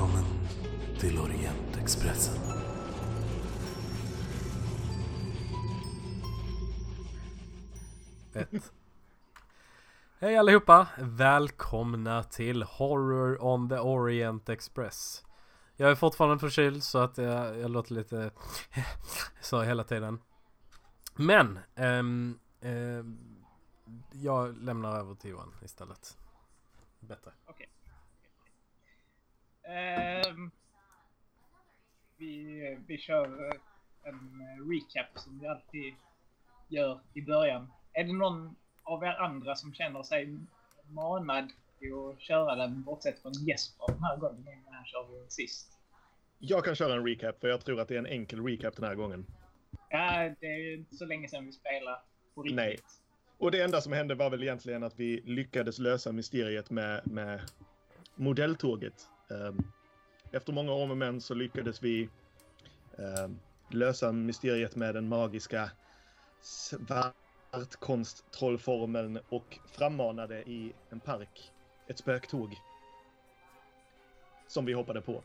Välkommen till Orientexpressen. Ett. Hej allihopa! Välkomna till Horror on the Orient Express. Jag är fortfarande förkyld så att jag, jag låter lite så hela tiden. Men, ehm, ehm, jag lämnar över till Johan istället. Bättre. Ehm, vi, vi kör eh, en recap som vi alltid gör i början. Är det någon av er andra som känner sig manad till att köra den bortsett från Jesper den här gången? Den här kör vi sist. Jag kan köra en recap för jag tror att det är en enkel recap den här gången. Ja, det är ju inte så länge sedan vi spelade på riktigt. Nej. Och det enda som hände var väl egentligen att vi lyckades lösa mysteriet med, med modelltåget. Ehm, efter många om och men så lyckades vi ehm, lösa mysteriet med den magiska svartkonsttrollformeln och frammanade i en park ett spöktåg. Som vi hoppade på.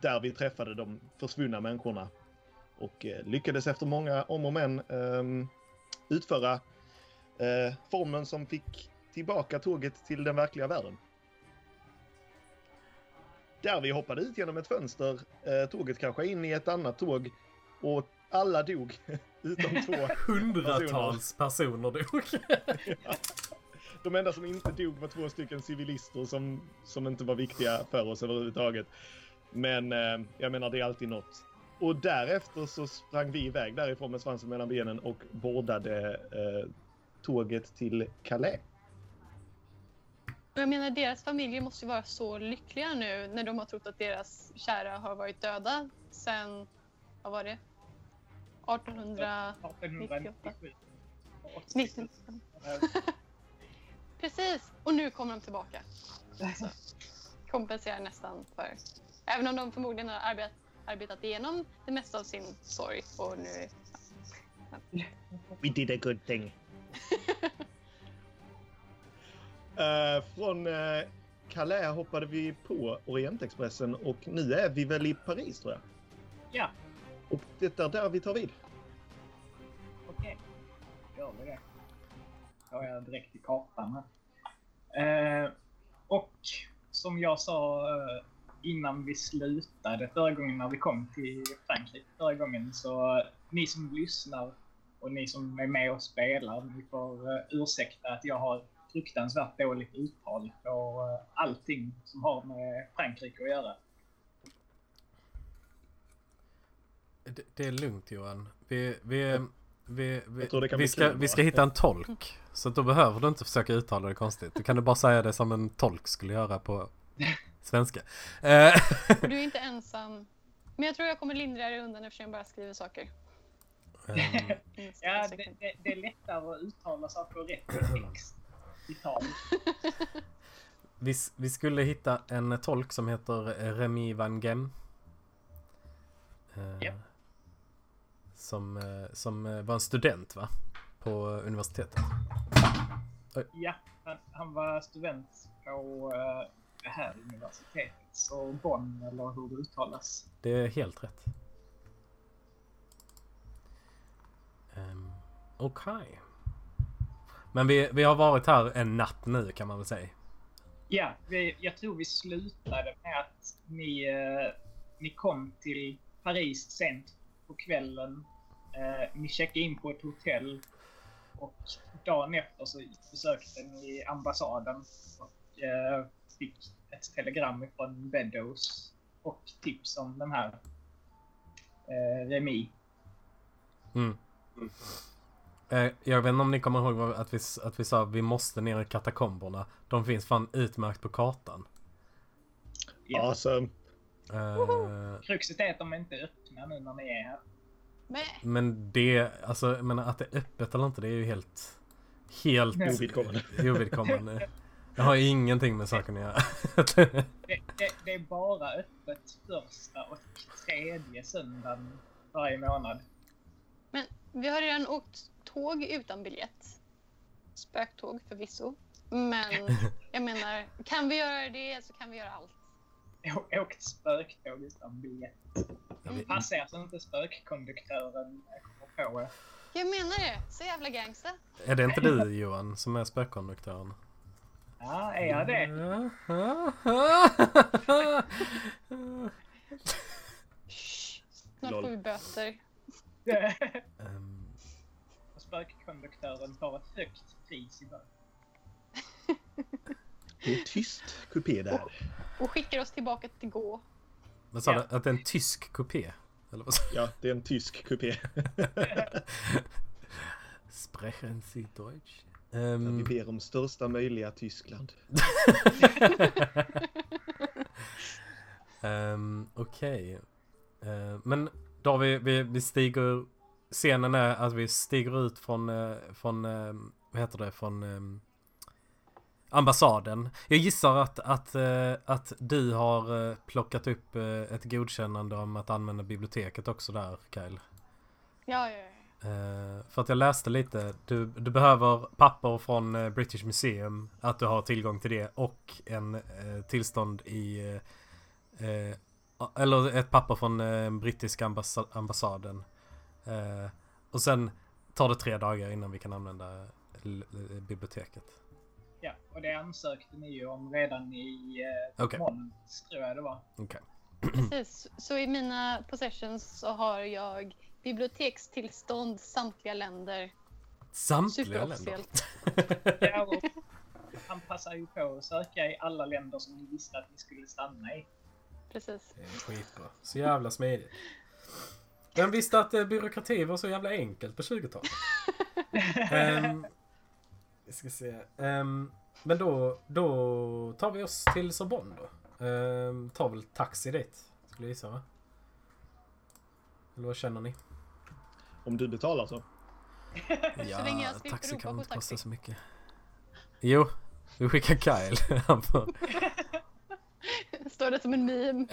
Där vi träffade de försvunna människorna. Och eh, lyckades efter många om och men ehm, utföra eh, formeln som fick tillbaka tåget till den verkliga världen. Där vi hoppade ut genom ett fönster, eh, tåget kraschade in i ett annat tåg och alla dog utom två. Hundratals personer dog. De enda som inte dog var två stycken civilister som, som inte var viktiga för oss överhuvudtaget. Men eh, jag menar, det är alltid något. Och därefter så sprang vi iväg därifrån med svansen mellan benen och bordade eh, tåget till Calais. Och jag menar, deras familjer måste ju vara så lyckliga nu när de har trott att deras kära har varit döda sen, vad var det? 1898? 1897. 19... Precis! Och nu kommer de tillbaka. Så, kompenserar nästan för... Även om de förmodligen har arbet, arbetat igenom det mesta av sin sorg och nu... We did a good thing. Eh, från uh, Calais hoppade vi på Orientexpressen och nu är vi väl i Paris tror jag. Ja, Och det är där vi tar vid. okej. Gör vi det. Då har jag direkt i kartan här. Eh, och som jag sa innan vi slutade förra gången när vi kom till Frankrike förra gången så ni som lyssnar och ni som är med och spelar, ni får ursäkta att jag har fruktansvärt dåligt uttal på eh, allting som har med Frankrike att göra. Det, det är lugnt Johan. Vi, vi, vi, vi, vi, ska, vi ska hitta en tolk. Så då behöver du inte försöka uttala det konstigt. Du kan du bara säga det som en tolk skulle göra på svenska. Eh, du är inte ensam. Men jag tror jag kommer lindra dig undan eftersom jag bara skriver saker. ehm, Mm, Ja, det, det, det är lättare att uttala saker rätt i text. Vi, vi skulle hitta en tolk som heter eh, Remy Van Gem. Eh, Japp. Som, eh, som eh, var en student va? På universitetet. Ja, han, han var student på det här universitetet. Så Bonn, eller hur det uttalas. Det är helt rätt. Um, Okej. Men vi, vi har varit här en natt nu kan man väl säga. Ja, vi, jag tror vi slutade med att ni, eh, ni kom till Paris sent på kvällen. Eh, ni checkade in på ett hotell och dagen efter så besökte ni ambassaden och eh, fick ett telegram från Beddoes och tips om den här eh, Remi. Mm. Eh, jag vet inte om ni kommer ihåg att vi, att vi sa att vi måste ner i katakomberna. De finns fan utmärkt på kartan. Ja. Alltså, Eh, Kruxet är att de inte är öppna nu när ni är här. Men men det, alltså jag menar att det är öppet eller inte det är ju helt, helt Ovidkommande. ovidkommande. Jag har ingenting med saken att göra. Det, det, det är bara öppet första och tredje söndagen varje månad. Vi har redan åkt tåg utan biljett. Spöktåg förvisso. Men jag menar, kan vi göra det så kan vi göra allt. å- åkt spöktåg utan biljett. Vet- Passar så inte spökkonduktören kommer på er. Jag menar det. Så jävla gangsta. Är det inte du Johan som är spökkonduktören? Ja, är jag det? Shh. Snart får vi böter. Spökkonduktören tar ett högt pris i början. Det är tyst kupé där. Och skickar oss tillbaka till gå. Vad sa Ja. du? Att det är en tysk kupé? Eller vad sa Ja, det är en tysk kupé. Sprechen Sie Deutsch? Vi Ehm, ber om största möjliga Tyskland. ehm, Okej. Ehm, men då har vi, vi, vi stiger... Scenen är att vi stiger ut från, eh, från ehm, vad heter det, från ehm, ambassaden. Jag gissar att, att, eh, att du har eh, plockat upp eh, ett godkännande om att använda biblioteket också där, Kyle. Ja, ja, ja. Eh, för att jag läste lite, du, du behöver papper från eh, British Museum, att du har tillgång till det och en eh, tillstånd i... Eh, eh, eller ett papper från eh, brittiska ambassa- ambassaden. Eh, och sen tar det tre dagar innan vi kan använda biblioteket. Ja, och det ansökte ni ju om redan i eh, Okej. måndags, tror jag det var. Okej. Precis. Så i mina possessions så har jag bibliotekstillstånd samtliga länder. Samtliga länder. Ja, och han passar ju på att söka i alla länder som ni visste att ni skulle stanna i. Precis. Det är skitbra. Så jävla smidigt. Vem visste att eh, byråkrati var så jävla enkelt på 20-talet? um, vi ska se. Ehm, men då, då tar vi oss till Sorbonne då. Um, tar väl taxi dit, skulle jag gissa va? Eller vad känner ni? Om du betalar så. Ja, länge jag slipper taxi kan inte kosta så mycket. Jo, vi skickar Kyle. Står det som en meme.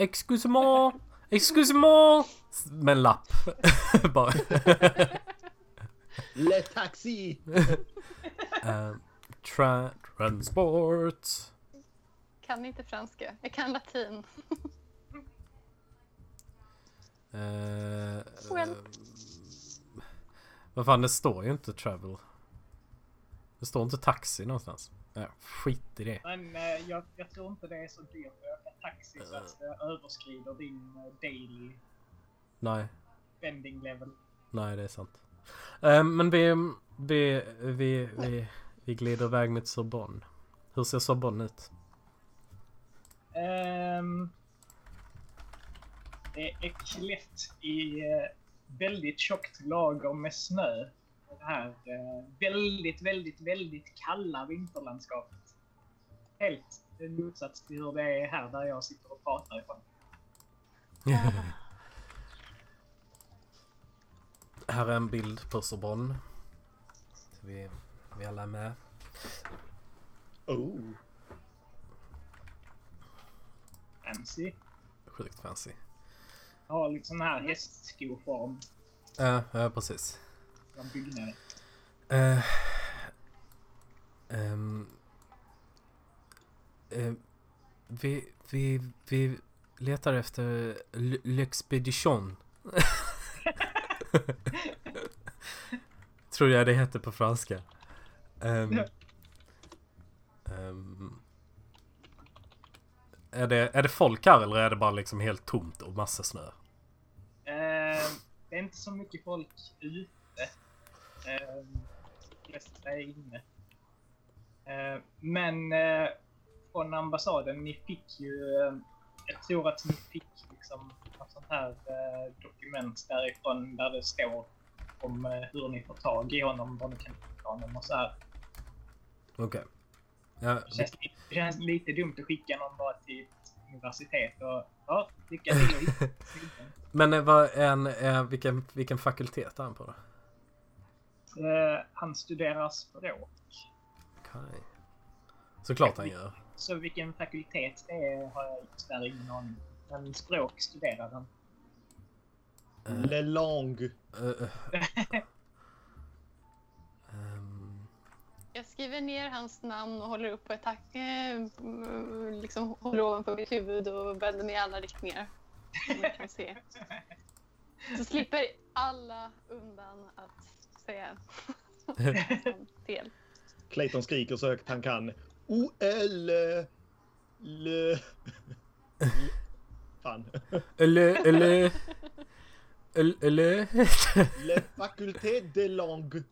Excuse-moi! Excuse-moi! Med en lapp. Bara. Le taxi! Ehm, tra transport. Kan inte franska. Jag kan latin. Uh, Well. vad fan, det står ju inte travel. Det står inte taxi någonstans. Ja, skit i det. Men eh, jag, jag tror inte det är så dyrt att åka taxi så att det överskrider din eh, daily Nej, spending level. nej det är sant. Ehm, men vi, vi, vi, vi, vi glider iväg mot Sorbonne. Hur ser Sorbonne ut? Ehm, det är klätt i eh, väldigt tjockt lager med snö. Det här eh, väldigt, väldigt, väldigt kalla vinterlandskapet. Helt i motsats till hur det är här där jag sitter och pratar ifrån. Här är en bild på Sorbonne. Så vi, vi alla är med. Oh. Fancy. Sjukt fancy. Har liksom den här hästskoform Ja, ja precis. Från byggnaden. Eh, ehm, eh, vi, vi, vi letar efter L'Expedition. Tror jag det heter på franska. Ja. ehm, är, det, är det folk här eller är det bara liksom helt tomt och massa snö? Eh, det är inte så mycket folk ute. Eh, flesta är inne. Eh, men eh, från ambassaden, ni fick ju... Eh, jag tror att ni fick liksom något sånt här eh, dokument därifrån där det står om eh, hur ni får tag i honom, var ni kan hitta honom och så här. Okej. Ja, Det känns, det känns lite dumt att skicka någon bara till ett universitet och ja, lycka till men eh, vad är en, vilken, vilken fakultet är han på då? Eh, han studerar språk. Okej. Såklart han gör. Så vilken fakultet det är har jag tyvärr ingen aning om. Men språk studerar han. Eh, Le eh, eh. Ehm, Jag skriver ner hans namn och håller upp på ett tack. Eh, liksom håller ovanför mitt huvud och vänder mig i alla riktningar. Som man kan se. Så slipper alla undan att säga fel. Clayton skriker så högt han kan. O-L... L... Fan. Eller, eller... Eller... Le faculté de langue.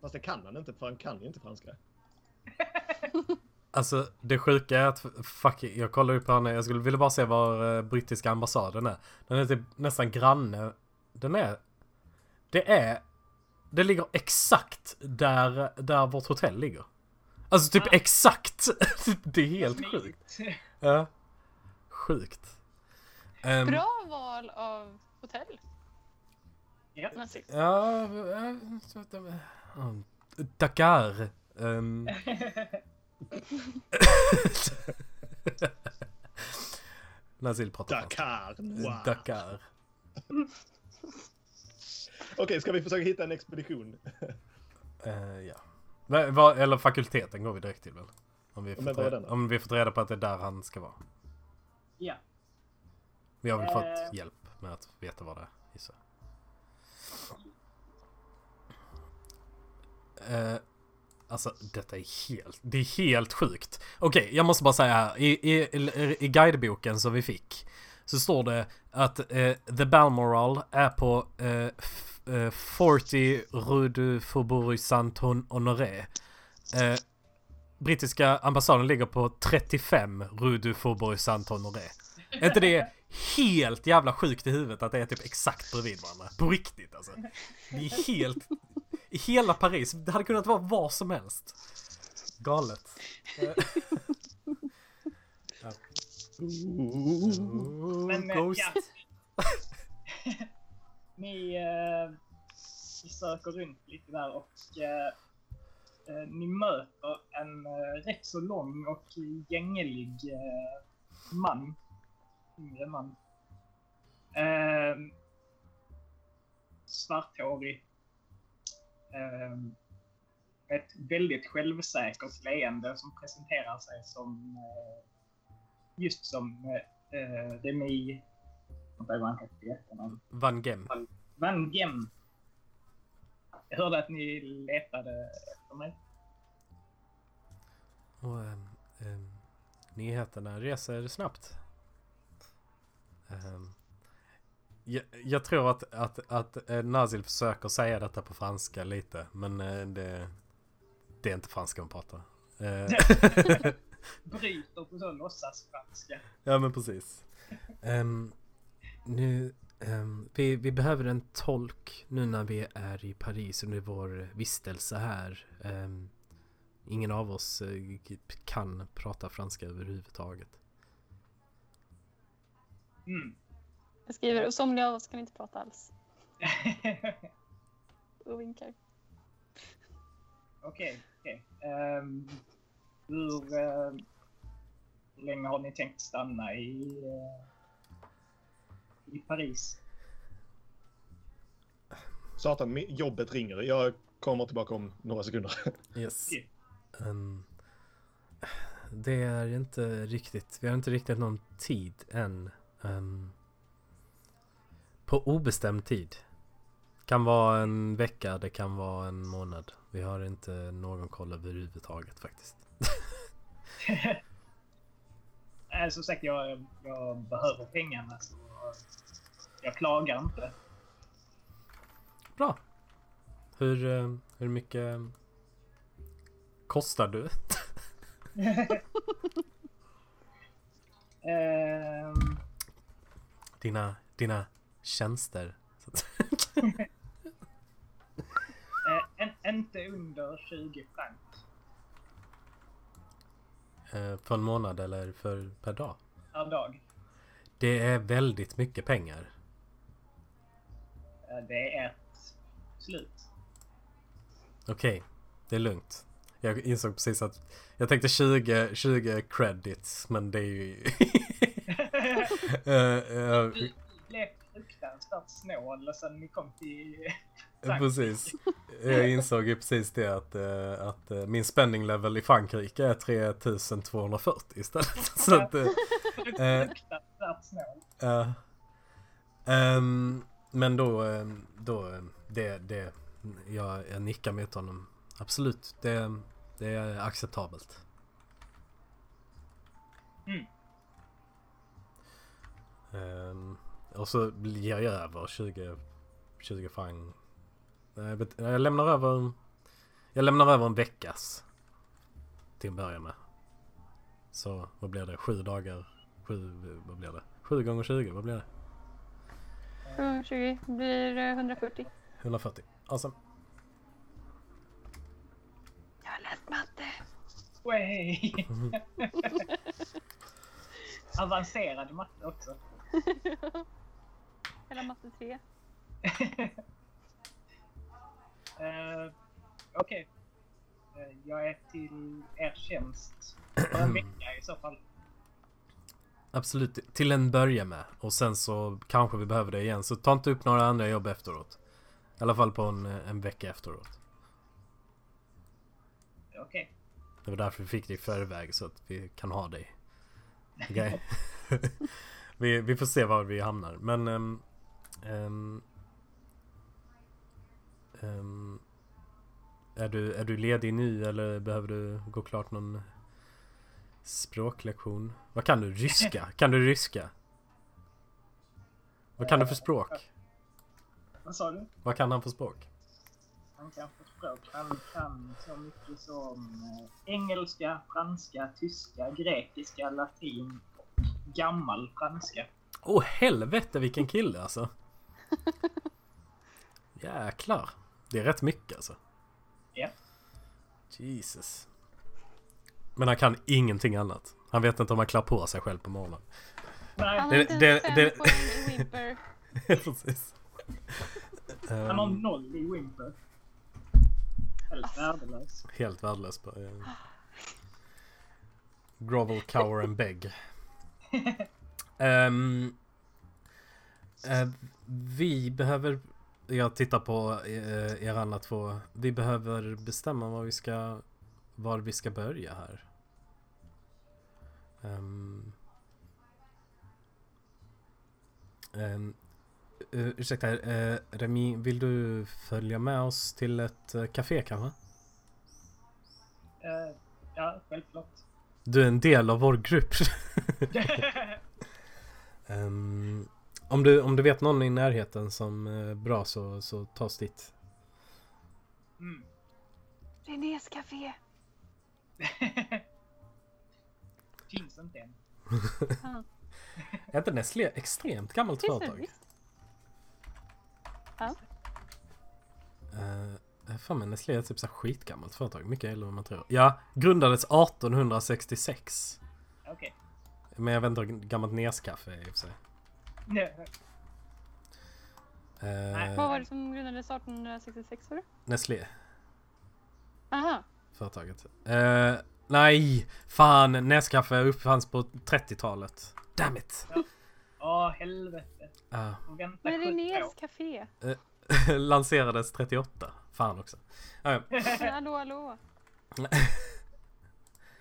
Fast det kan han inte för han kan ju inte franska. Alltså det sjuka är att fuck jag kollar upp här nu. Jag skulle vilja bara se var eh, brittiska ambassaden är. Den är typ nästan granne. Den är... Det är... Det ligger exakt där, där vårt hotell ligger. Alltså typ Ah. exakt. det är helt sjukt. Ja. Sjukt. Ehm, Bra val av hotell. Ja. Ja, Dakar. Um, Nazil pratar. Dakar. Wow. Dakar. Okej, ska vi försöka hitta en expedition? Eh, ja. Va, va, eller fakulteten går vi direkt till väl? Om vi, är reda, om vi får reda på att det är där han ska vara. ja. Vi har väl fått Eh. hjälp med att veta vad det är gissar. Eh, Alltså detta är helt, det är helt sjukt. Okej, jag måste bara säga här. I, i, i, guideboken som vi fick så står det att eh, The Balmoral är på f, eh, 40 Rue du Faubourg Saint-Honoré. Eh, brittiska ambassaden ligger på 35 Rue du Faubourg Saint-Honoré. Är inte det helt jävla sjukt i huvudet att det är typ exakt bredvid varandra? På riktigt alltså. Det är helt... I hela Paris. Det hade kunnat vara var som helst. Galet. Men eh, ja. ni, eh, ni söker runt lite där och eh, eh, ni möter en eh, rätt så lång och gänglig eh, man. Yngre man. Eh, svarthårig. Eh, ett väldigt självsäkert leende som presenterar sig som eh, just som eh, eh det Remi... Inte vad han heter i efternamn. Van Gem. Van Gem. Jag hörde att ni letade efter mig. Och ehm, ehm, nyheterna reser snabbt. Ehm, jag, jag tror att, att, att eh, Nazil försöker säga detta på franska lite, men eh, det, det är inte franska hon pratar. Eh, Bryter på så låtsasfranska. ja men precis. Ehm, nu, ehm, vi, vi behöver en tolk nu när vi är i Paris under vår vistelse här. Ehm, ingen av oss eh, kan prata franska överhuvudtaget. Mm. Jag skriver och somliga av oss kan inte prata alls. Och vinkar. Okej, okej. Ehm, hur eh, länge har ni tänkt stanna i, eh, i Paris? Satan, jobbet ringer. Jag kommer tillbaka om några sekunder. Yes. Okej. Ehm, det är inte riktigt, vi har inte riktigt någon tid än. Ehm, på obestämd tid. Kan vara en vecka, det kan vara en månad. Vi har inte någon koll överhuvudtaget faktiskt. Nej, som sagt, jag, jag behöver pengarna så jag klagar inte. Bra. Hur, eh, hur mycket kostar du? Ehm, Dina, dina tjänster? Eh, en, inte under 20 franc. Eh, för en månad eller för per dag? per dag. Det är väldigt mycket pengar. Eh, Det är ett slut. Okej, det är lugnt. Jag insåg precis att jag tänkte 20, 20 credits men det är ju... Eh, eh, Du blev fruktansvärt snål sen ni kom till Frankrike. precis. Jag insåg ju precis det att, eh, att eh, min spending level i Frankrike är 3240 istället. Så att, Fruktansvärt snål. Ja. Ehm, men då, ehm, då det, det, jag, jag nickar mot honom. Absolut, det, det är acceptabelt. Mm. Ehm, och så ger jag över 20, 20 franc. Jag lämnar över, jag lämnar över en veckas. Till att börja med. Så vad blir det? Sju dagar? Sju, vad blir det? Sju gånger 20, vad blir det? 20 blir eh, 140. 140. Awesome. Jag har läst matte. Way. Avancerad matte också. Hela matte 3. Eh, Okej. Eh, jag är till er tjänst för en vecka i så fall. Absolut, till en början med. Och sen så kanske vi behöver det igen. Så ta inte upp några andra jobb efteråt. I alla fall på en, en vecka efteråt. Okej. Det var därför vi fick det i förväg så att vi kan ha dig. Okej? vi, vi får se var vi hamnar. Men... ehm, ehm, ehm, är, du, är du ledig nu eller behöver du gå klart någon språklektion? Vad kan du? Ryska? Kan du ryska? Vad kan du för språk? Vad sa du? Vad kan han för språk? Han kan få språk. Han kan så mycket som eh, engelska, franska, tyska, grekiska, latin och gammal franska. Åh helvete vilken kille alltså! Jäklar! Det är rätt mycket alltså. Ja. Jesus. Men han kan ingenting annat. Han vet inte om han klär på sig själv på morgonen. Nej, Han har inte det- fem det- poäng i Whimper. Precis. han har Ehm, noll i Wimper. Helt värdelös. helt värdelös eh, grovel, cower and beg. Ehm, eh, vi behöver... Jag tittar på eh, er andra två. Vi behöver bestämma vad vi ska... Var vi ska börja här. Um, um, uh, ursäkta, uh, Remi, vill du följa med oss till ett uh, café kanske? Eh, ja, självklart. Du är en del av vår grupp. Ehm, om, du, om du vet någon i närheten som är bra så, så ta oss dit. mm. Renés café. Finns inte än. Är inte Nestlé extremt gammalt Finns det företag? visst? Ja. Uh, fan men Nestlé är typ så skitgammalt företag. Mycket äldre än man tror. Ja, grundades 1866. Okej. Men jag vet inte hur gammalt Neskaffe är i och för sig. Okay. Eh, Vad var det som grundades 1866 var det? Nestlé, Aha. Företaget. Eh, nej, fan Neskaffe uppfanns på 30-talet. Damn it! Åh, helvete. Uh, Men 70 år. Renés café. lanserades 38. Fan också. Ja. Men hallå hallå.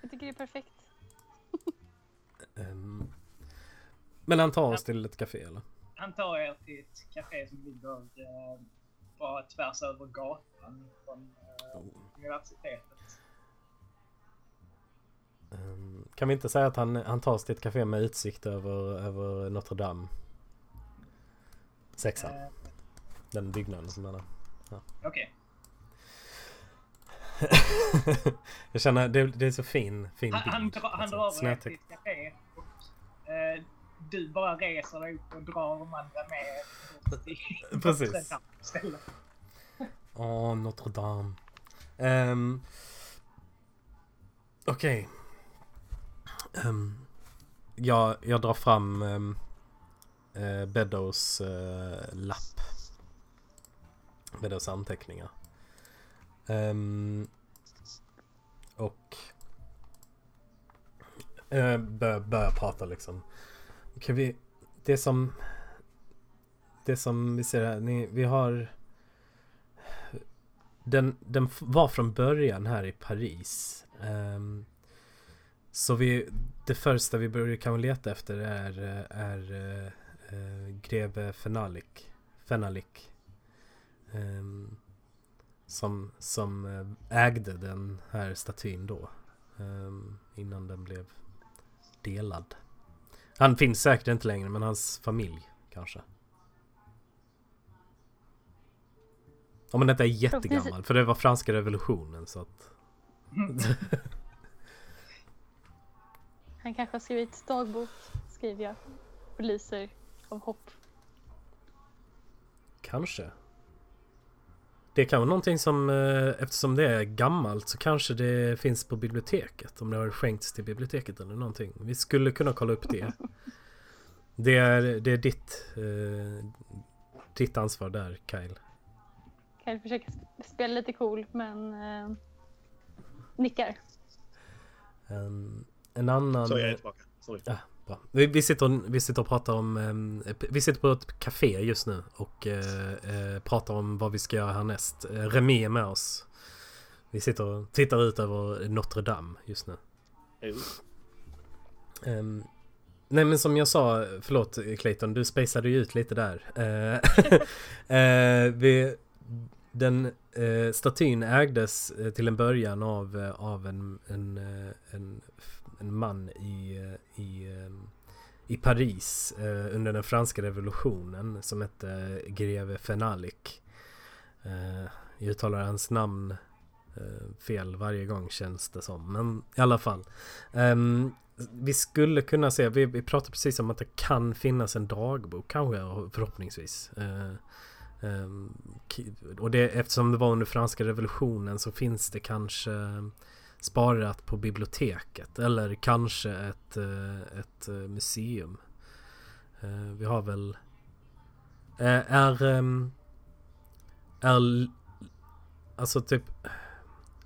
Jag tycker det är perfekt. Ehm, men han tar oss till ett café eller? Han tar er till ett café som ligger eh, bara tvärs över gatan från eh, universitetet. Ehm, kan vi inte säga att han, han tar oss till ett café med utsikt över, över Notre Dame? Sexan, den byggnaden som han har. Okej. Jag känner, det, det är så fin, fin Han, han, bild. dra, han Alltså, drar er till ett café och eh, du bara reser dig upp och drar de andra med Precis. Åh, Notre Dame. Um, Okej. Ehm, um, jag, jag drar fram ehm, eh, um, uh, Beddows uh, eh, lapp. Beddows anteckningar. Um, och eh, uh, börjar prata liksom. Okej, vi... Det som... Det som vi ser här, ni, vi har... den, den var från början här i Paris. Um, så vi, det första vi börjar kan leta efter är, är eh, greve Fenalik. Fenalik. Ehm, som, som eh, ägde den här statyn då. ehm, innan den blev delad. Han finns säkert inte längre men hans familj kanske. Om man inte är jättegammal för det var franska revolutionen så att Han kanske har skrivit dagbok, skriver jag. Och lyser av hopp. Kanske. Det kan vara någonting som eh, eftersom det är gammalt så kanske det finns på biblioteket. Om det har skänkts till biblioteket eller någonting. Vi skulle kunna kolla upp det. Det är, det är ditt, eh, ditt ansvar där Kyle. Kan försöka sp- spela lite cool men eh, nickar. En, en annan... Så jag är tillbaka. Sorry. Ja, bra. Vi, vi, sitter, och- vi sitter och pratar om... ehm, vi sitter på ett café just nu och eh, eh, pratar om vad vi ska göra härnäst. Uh, Remi är med oss. Vi sitter och tittar ut över Notre Dame just nu. Jo. Ehm, nej men som jag sa, förlåt Clayton, du spacade ju ut lite där. Eh, eh, vi, den eh, statyn ägdes eh, till en början av, eh, av en, en, eh, en, en man i, eh, i, ehm, i Paris eh, under den franska revolutionen som hette greve Fenalik. Eh, jag uttalar hans namn eh, fel varje gång känns det som, men i alla fall. Ehm, vi skulle kunna se, vi, vi pratade precis om att det kan finnas en dagbok kanske förhoppningsvis. Eh, ehm, och det, eftersom det var under franska revolutionen så finns det kanske sparat på biblioteket eller kanske ett, eh, ett eh, museum. Eh, vi har väl... Är... ehm, Är... Alltså typ...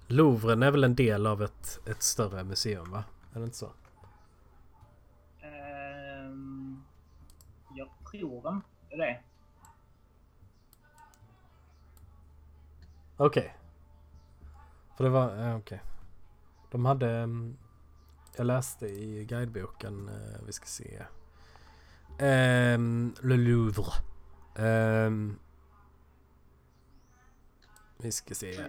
Louvren är väl en del av ett, ett större museum va? Är det inte så? Ehm, jag tror inte det. Okej. För det var, okej. De hade, mm, jag läste i guideboken, eh, vi ska se. Um, Le Louvre. Um, vi ska se.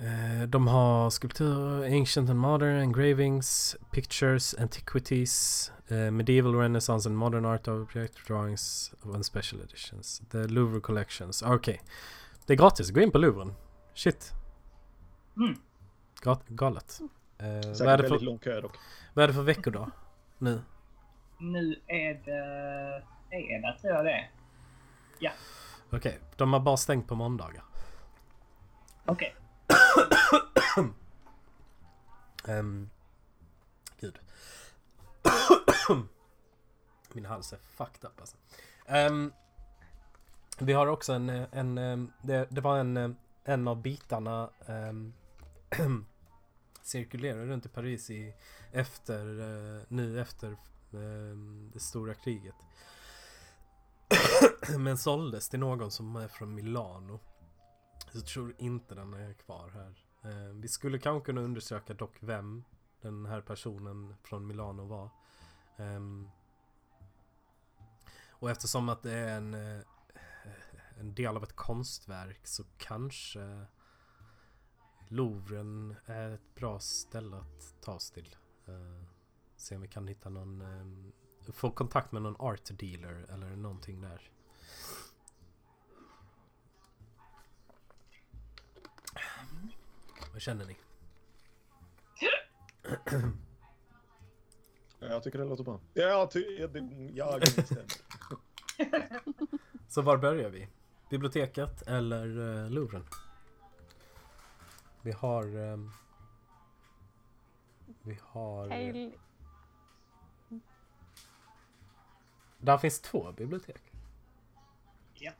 Eh, de har skulpturer, ancient and modern, engravings, pictures, antiquities, uh, medieval renaissance and modern art object drawings and special editions. The Louvre collections. Okej. Det är gratis, gå in på Louvren. Shit. Mm. Gat- galet. Eh, vad, är Säkert det väldigt för, lång kö dock. vad är det för veckor då? Nu? Nu är det fredag tror jag det är. Okej, de har bara stängt på måndagar. Okej. Um, gud. Min hals är fucked up alltså. Ehm, vi har också en, eh, en eh, det, det var en, eh, en av bitarna ehm, um, cirkulerade runt i Paris i, efter, uh, nu efter ehm, det stora kriget. Men såldes till någon som är från Milano. Så jag tror inte den är kvar här. Uh, vi skulle kanske kunna undersöka dock vem den här personen från Milano var. Um, och eftersom att det är en, en del av ett konstverk så kanske Louvren är ett bra ställe att ta oss till. Uh, se om vi kan hitta någon, ehm, få kontakt med någon art dealer eller någonting där. Vad känner ni? Jag tycker det låter bra. Ja, jag, ty- jag, det- jag. Så var börjar vi? Biblioteket eller uh, Louvren? Vi har... ehm, vi har... Kyle, Där finns två bibliotek. Ja.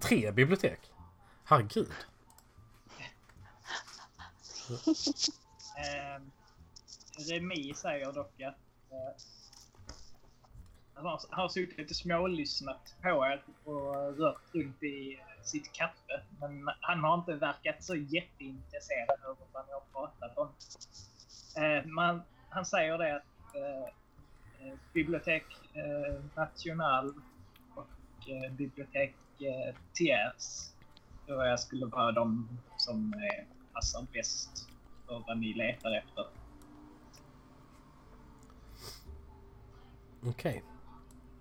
Tre bibliotek? Herregud. Ehm, Remi säger dock att, eh, han har suttit lite smålyssnat på er och rört runt i eh, sitt kaffe. Men han har inte verkat så jätteintresserad av vad ni har pratat om. Eh, Men han säger det att eh, eh, Bibliotek eh, National och eh, Bibliotek eh, tror jag skulle vara de som eh, passar bäst för vad ni letar efter. Okej.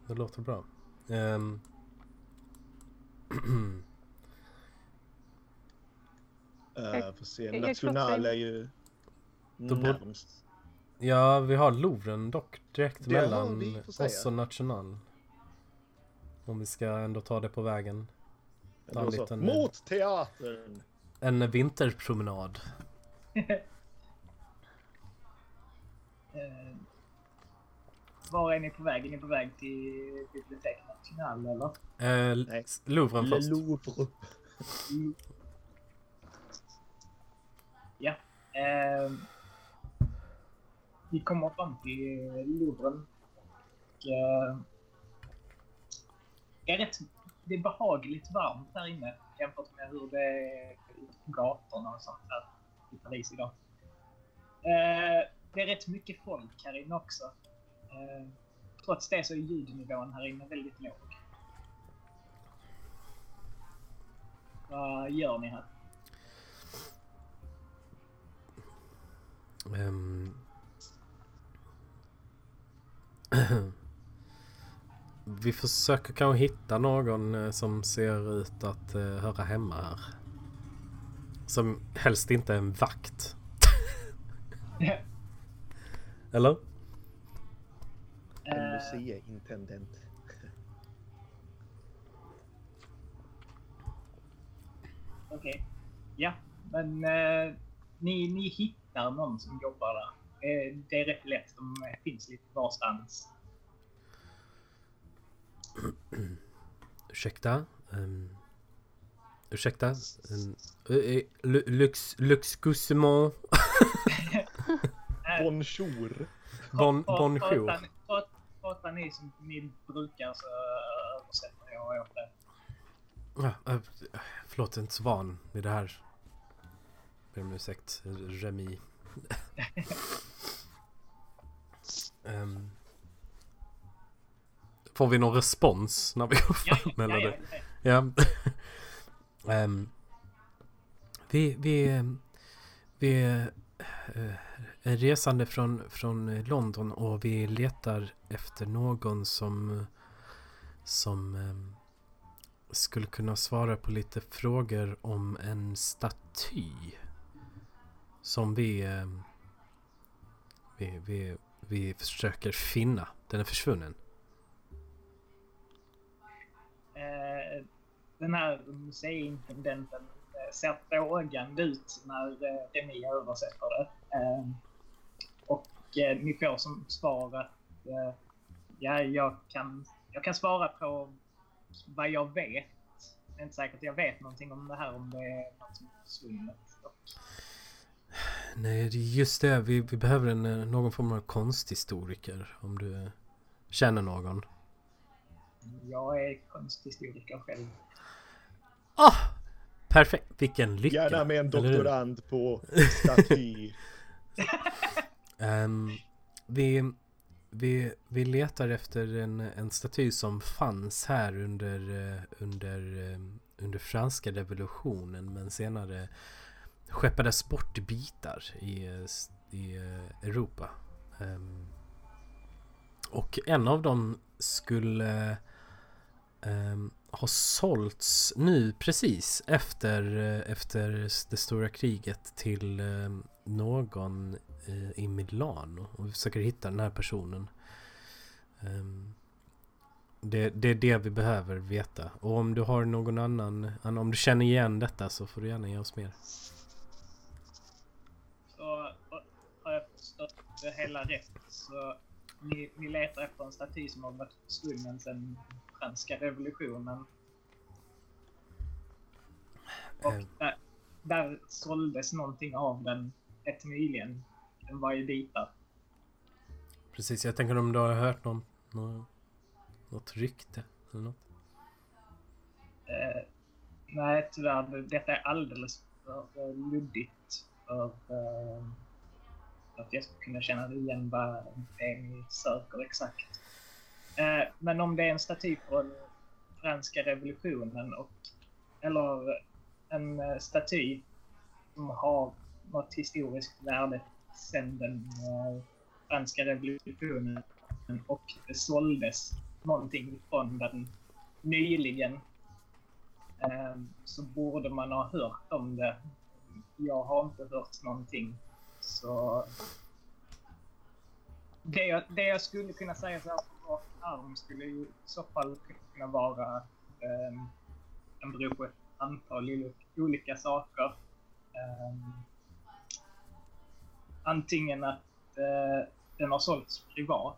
Det låter bra. Ehm. Uh, får se. National är ju närmst. ja, vi har Louvren dock direkt Det mellan oss och National. Om vi ska ändå ta det på vägen. Ta en liten- Mot teatern! En vinterpromenad. Var är ni på väg? Är ni på väg till Bibliotek National eller? Eh, Nej. Louvren först. Louvre. Ja. Eh, vi kommer fram till Louvren. Och, eh, det, är rätt, det är behagligt varmt här inne jämfört med hur det är ute på gatorna och sånt här i Paris idag. Eh, det är rätt mycket folk här inne också. Eh, trots det så är ljudnivån här inne väldigt låg. Vad gör ni här? Ehm. Vi försöker kanske hitta någon eh, som ser ut att eh, höra hemma här. Som helst inte är en vakt. Eller? En Eh, museiintendent. Okej. Ja, men eh, ni, ni hittar någon som jobbar där. Eh, det är rätt lätt. De finns lite varstans. Ursäkta? Um, ursäkta? Um, lux, luxgussement? Bonjour! Bonjour. Pratar, ni- som ni brukar så översätter jag åt det. Ja, förlåt, jag är inte så van vid det här. Ber om ursäkt, Remi. Ehm, får vi någon respons när vi går fram? ja, eller ja, det? ja. Ja. Ehm, vi, vi, ehm, vi eh, en resande från, från London och vi letar efter någon som, som ehm, skulle kunna svara på lite frågor om en staty. Som vi, ehm, vi, vi, vi försöker finna. Den är försvunnen. Eh, den här museiintendenten eh, ser frågande ut när eh, översätter det. Ehm, Eh, ni får som svar att eh, ja, jag kan, jag kan svara på vad jag vet. Det är inte säkert att jag vet någonting om det här om det är något som är försvunnet. Nej, det är just det. Vi, vi behöver en, eh, någon form av konsthistoriker. Om du eh, känner någon. jag är konsthistoriker själv. Ah! Perfekt! Vilken lycka! Gärna med en doktorand på staty. Um, vi, vi, vi letar efter en, en staty som fanns här under, eh, under, ehm, under franska revolutionen men senare skeppades bort i bitar i, i eh, Europa. Um, och en av dem skulle um, ha sålts nu precis efter, eh, efter det stora kriget till um, någon i Milano och vi försöker hitta den här personen. Ehm, det, det är det vi behöver veta. Och om du har någon annan, om du känner igen detta så får du gärna ge oss mer. Så har jag förstått det hela rätt så ni, ni letar efter en staty som har varit försvunnen sedan franska revolutionen. Och Eh. där, där såldes någonting av den rätt nyligen. Den var i bitar. Precis, jag tänker om du har hört någon, någon Något rykte eller något? Eh, nej, tyvärr. Detta är alldeles för luddigt för uh, att jag ska kunna känna igen vad det är ni söker exakt. Uh, men om det är en staty från franska revolutionen och eller en uh, staty som har något historiskt värde sedan den franska revolutionen och det såldes någonting från den nyligen ehm, så borde man ha hört om det. Jag har inte hört någonting. Så det jag, det jag skulle kunna säga så här på arm skulle ju i så fall kunna vara ehm, um, den beror på ett antal olika saker. Ehm, Antingen att eh, den har sålts privat.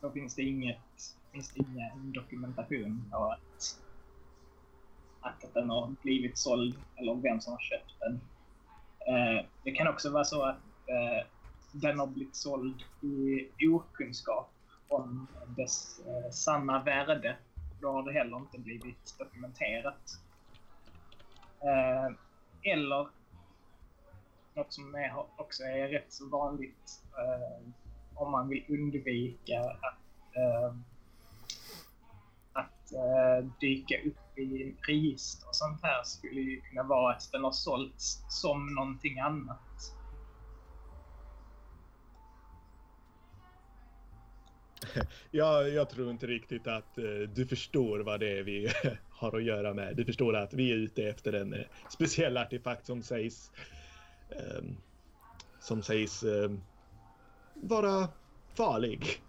Då finns det inget, finns det ingen dokumentation på att att den har blivit såld eller vem som har köpt den. Eh, det kan också vara så att eh, den har blivit såld i okunskap om dess eh, sanna värde. Då har det heller inte blivit dokumenterat. Eh, eller något som är, också är rätt så vanligt eh, om man vill undvika att eh, att eh, dyka upp i register och sånt här skulle ju kunna vara att den har sålts som någonting annat. Ja, jag tror inte riktigt att eh, du förstår vad det är vi har att göra med. Du förstår att vi är ute efter en speciell artefakt som sägs Ehm, som sägs ehm, vara farlig.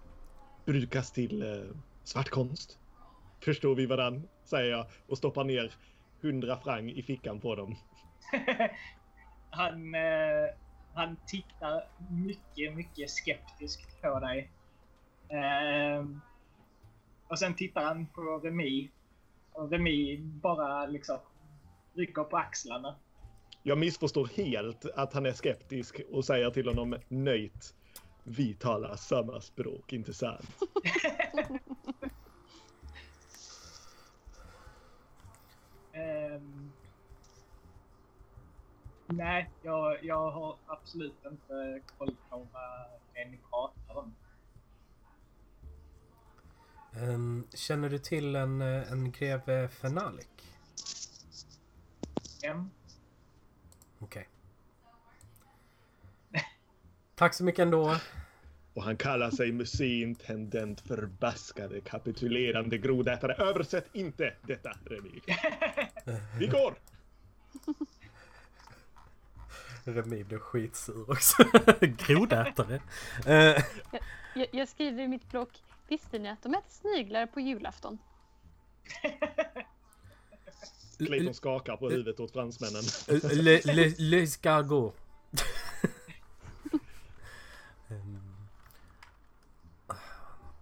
Brukas till eh, uh, svartkonst förstår vi varann, säger jag och stoppar ner hundra franc i fickan på dem. han, eh, han tittar mycket, mycket skeptiskt på dig. Eh, och sen tittar han på Remi. Och Remi bara liksom rycker på axlarna. Jag missförstår helt att han är skeptisk och säger till honom nöjt. Vi talar samma språk, inte sant? Um, nej, jag, jag har absolut inte koll på vad ni pratar om. Um, känner du till en, en greve Fenalik? Vem? Okej. Okay. Tack så mycket ändå. Och han kallar sig museiintendent förbaskade kapitulerande grodätare. Översätt inte detta, Remi. Vi går! Remi blir skitsur också. Grodätare. jag, jag, jag, skriver i mitt block. Visste ni att de äter sniglar på julafton? Clayton skakar på huvudet åt fransmännen. Le, le, le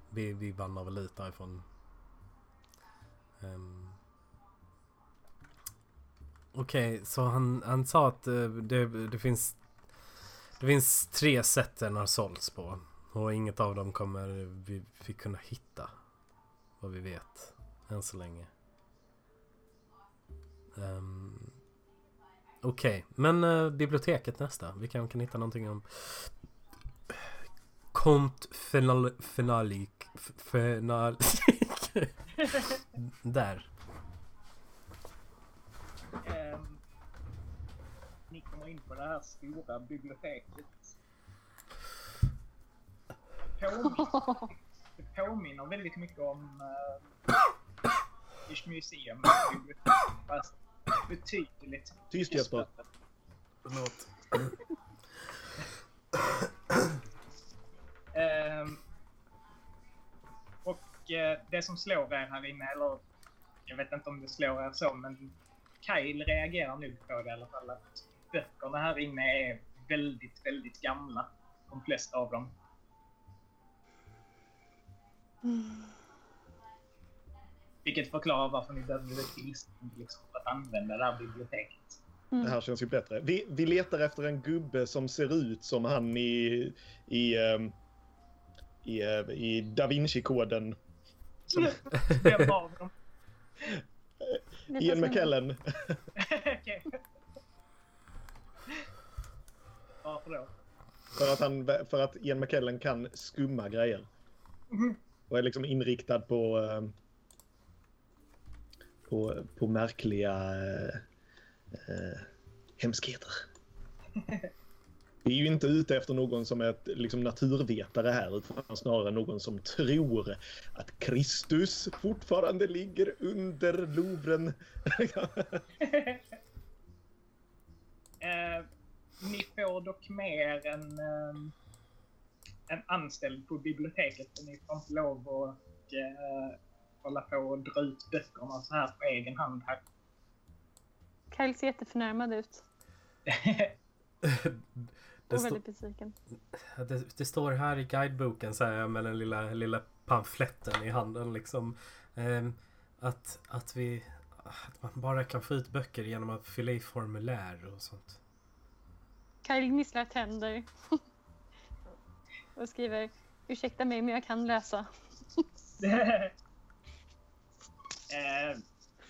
vi, vi vandrar väl ut därifrån. Um, Okej, okay, så han, han sa att uh, det, det finns Det finns tre sätt den har sålts på. Och inget av dem kommer vi, vi kunna hitta. Vad vi vet. Än så länge. Um, Okej, okay. men uh, biblioteket nästa. Vi kanske kan hitta någonting om Kont Fenalik final... Där um, Ni kommer in på det här stora biblioteket Påminner, det påminner väldigt mycket om uh, Museum fast betydligt Tyst Jesper Förlåt Um, och uh, det som slår er här inne, eller jag vet inte om det slår er så, men Kyle reagerar nog på det i alla fall. Att böckerna här inne är väldigt, väldigt gamla. De flesta av dem. Mm. Vilket förklarar varför ni behövde tillstånd liksom, att använda det här biblioteket. Mm. Det här känns ju bättre. Vi, vi letar efter en gubbe som ser ut som han i, i um i, eh, i Da Vinci-koden. Vem av dem? Ian som- McKellen. Okej. Varför då? För att, han, för att Ian McKellen kan skumma grejer. Mhm. Och är liksom inriktad på, eh, på, på märkliga eh, eh, hemskheter. Vi är ju inte ute efter någon som är ett, liksom naturvetare här utan snarare någon som tror att Kristus fortfarande ligger under Louvren. Eh, ni får dock mer än eh, en anställd på biblioteket. Så ni får inte lov att eh, hålla på och dra ut böckerna så här på egen hand här. Kyle ser jätteförnärmad ut. Det, Och väldigt besviken. det, det står här i guideboken så här, med den lilla, lilla pamfletten i handen liksom. ehm, att, att vi att man bara kan få ut böcker genom att fylla i formulär och sånt. Kyle gnisslar tänder. och skriver Ursäkta mig men jag kan läsa. eh,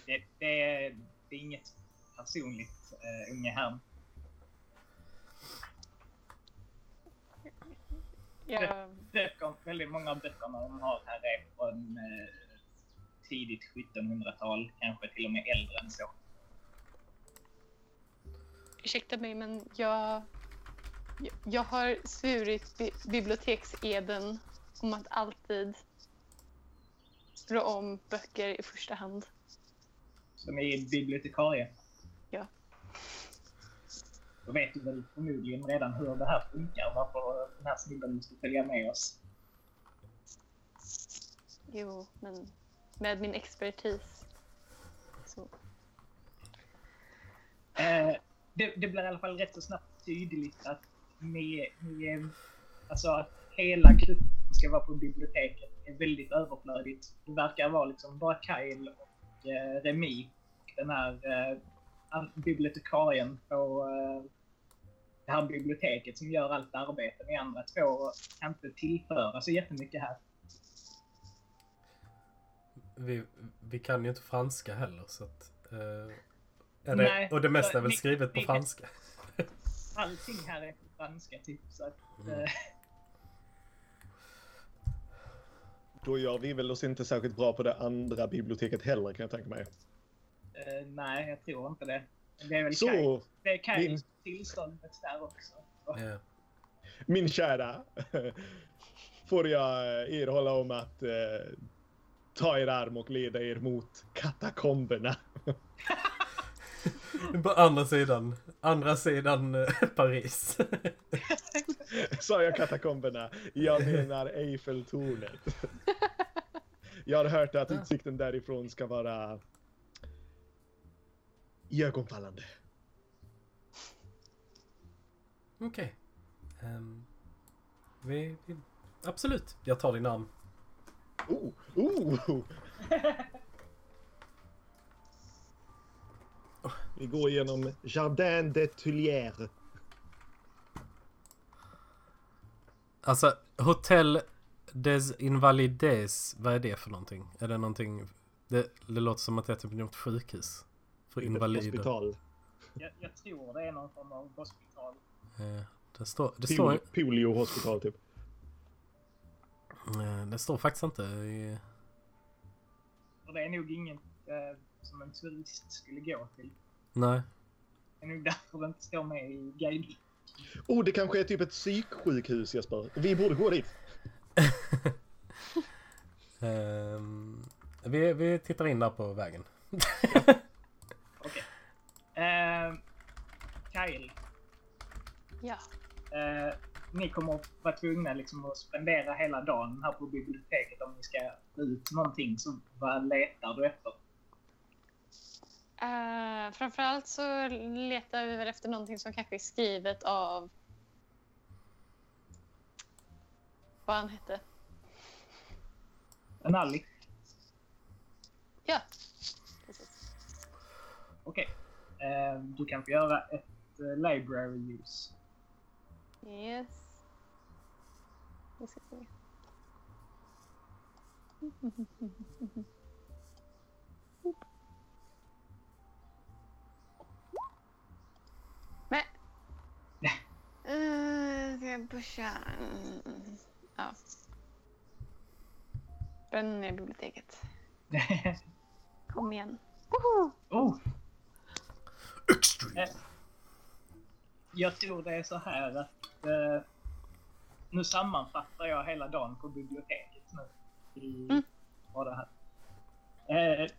det, det, är, det är inget personligt, eh, unge herrn. Böcker, väldigt många av böckerna de har här är från eh, tidigt 1700-tal, kanske till och med äldre än så. ursäkta mig men jag, jag, jag har svurit bi bibliotekseden om att alltid rå om böcker i första hand. Som är bibliotekarie. Ja. Då vet du väl förmodligen redan hur det här funkar, varför den här snubben måste följa med oss. Jo, men med min expertis. Så. Eh, det, det blir i alla fall rätt så snabbt tydligt att ni, ni är, alltså att hela gruppen ska vara på biblioteket är väldigt överflödigt. Det verkar vara liksom bara Kyle och eh, Remi och den här eh, bibliotekarien på eh, det här biblioteket som gör allt arbete. Ni andra två kan inte tillföra så jättemycket här. Vi, vi kan ju inte franska heller så att... eh, det, Nej, och det mesta är väl skrivet på ni- franska. Allting här är på franska typ så att Mm. Då gör vi väl oss inte särskilt bra på det andra biblioteket heller kan jag tänka mig. eh, nej, jag tror inte det. Det är väl. Så, Det är Kyles Din- tillståndet där också. Så. Ja. min kära. Får jag eh, er hålla om att eh, ta er arm och leda er mot katakomberna. På andra sidan, andra sidan eh, Paris. Sa jag katakomberna? Jag menar Eiffeltornet. Jag har hört att utsikten därifrån ska vara iögonfallande. Okej. Ehm, vi, vi, absolut, jag tar din namn. Oh, oh. Vi går genom Jardin des Tuileries. Alltså, Hotel des Invalides, vad är det för någonting? Är det någonting? Det, det låter som att det är typ något sjukhus. För invalider. Hospital. Jag, jag tror det är någon form av hospital. Eh, det står, det Pol- står, Polio hospital typ. eh, det står faktiskt inte i... Det är nog inget eh, som en turist skulle gå till. Nej. Det är nog därför det inte står med i guide. Oh, det kanske är typ ett psyksjukhus Jesper. Vi borde gå dit. Ehm, vi, vi tittar in där på vägen. Okej. Eh, Kyle, Ja. eh, ni kommer att vara tvungna liksom att spendera hela dagen här på biblioteket om ni ska ut någonting. Så vad letar du efter? Uh, framförallt så letar vi väl efter någonting som kanske är skrivet av vad han hette. En alley? Ja, precis. Okej. Eh, du kan få göra ett eh, library use. Yes. Vi ska se. Uh, ska jag pusha? Mm, ja. Bränn ner biblioteket. Kom igen. Woho! oh, Extreme. Eh, jag tror det är så här att eh, nu sammanfattar jag hela dagen på biblioteket nu. I, Mm. vad det här. Eh,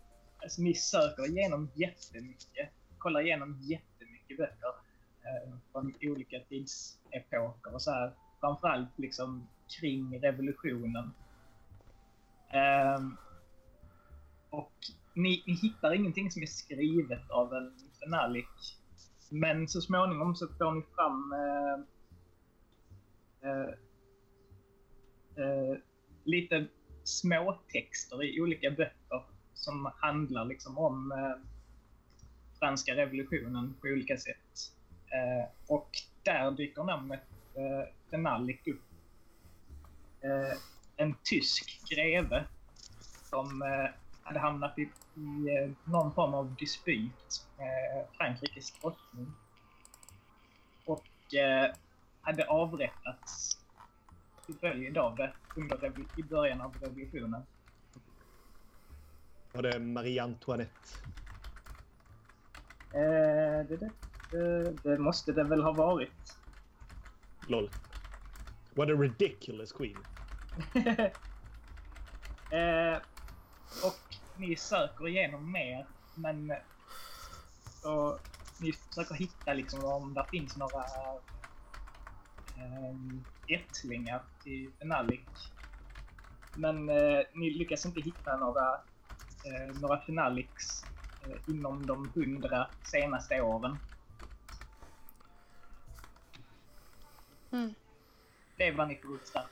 alltså, ni söker igenom jättemycket, kollar igenom jättemycket böcker Eh, från olika tidsepoker och så här. Framförallt liksom kring revolutionen. Ehm, och ni, ni hittar ingenting som är skrivet av en Fenalik. Men så småningom så får ni fram eh, eh, lite småtexter i olika böcker som handlar liksom om eh, franska revolutionen på olika sätt. Eh, och där dyker namnet eh, Fenalik upp. Eh, en tysk greve som eh, hade hamnat i, i eh, någon form av dispyt med Frankrikes drottning. Och eh, hade avrättats till följd av det under i början av revolutionen. Var det Marie Antoinette? Eh, det, det, det, måste det väl ha varit. LOL. What a ridiculous queen. eh, och ni söker igenom mer, men så ni försöker hitta liksom om det finns några um, ättlingar till Fenalik. Men eh, ni lyckas inte hitta några, eh, några Fenaliks eh, inom de hundra senaste åren. Mm. Det är vad ni får där.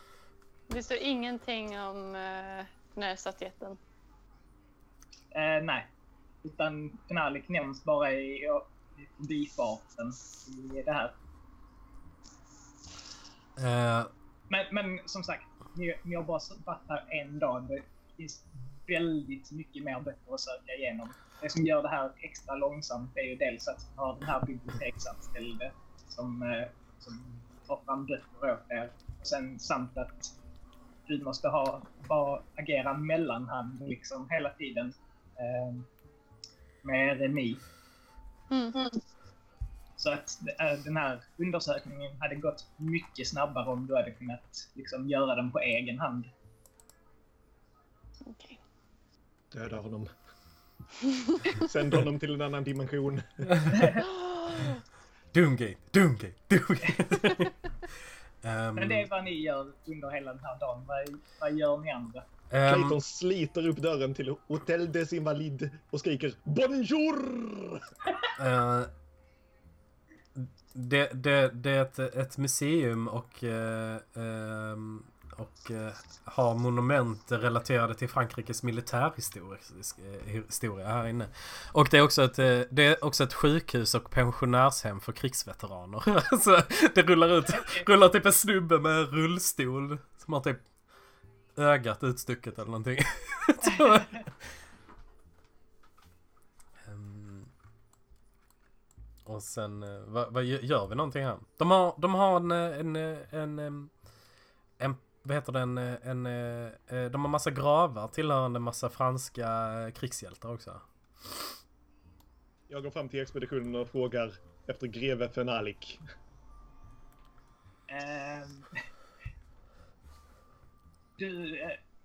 Det står ingenting om uh, den här statyetten. Eh, nej. Utan Fenalik nämns bara i, i förbifarten i det här. Eh, Men, men som sagt, ni, ni har bara varit här en dag. Det finns väldigt mycket mer böcker att söka igenom. Det som gör det här extra långsamt är ju dels att ni har den här biblioteksanställde som, eh, som tar fram böcker åt er. Och sen samt att du måste ha, bara agera mellanhand liksom hela tiden. Eh, med Remi. Mm. Så att eh, den här undersökningen hade gått mycket snabbare om du hade kunnat liksom, göra den på egen hand. Okej. Döda honom. Sänd honom till en annan dimension. Doomgate, Doomgate, Doomgate. Ehm, Men det är vad ni gör under hela den här dagen. Vad, vad gör ni andra? ehm, Clayton sliter upp dörren till Hotel des Invalides och skriker Bonjour! eh, det, det, det är ett, ett museum och, eh, ehm, och eh, har monument relaterade till Frankrikes militärhistoria eh, här inne. Och det är, också ett, eh, det är också ett sjukhus och pensionärshem för krigsveteraner. Så alltså, det rullar ut, rullar typ en snubbe med en rullstol som har typ ögat utstucket eller någonting. Ehm, och sen, eh, vad, vad gör vi någonting här? De har, de har en, en, en, en, vad heter det, en, eh, en, eh, eh, de har massa gravar tillhörande massa franska krigshjältar också. Jag går fram till expeditionen och frågar efter greve Fenalik. Ehm, du,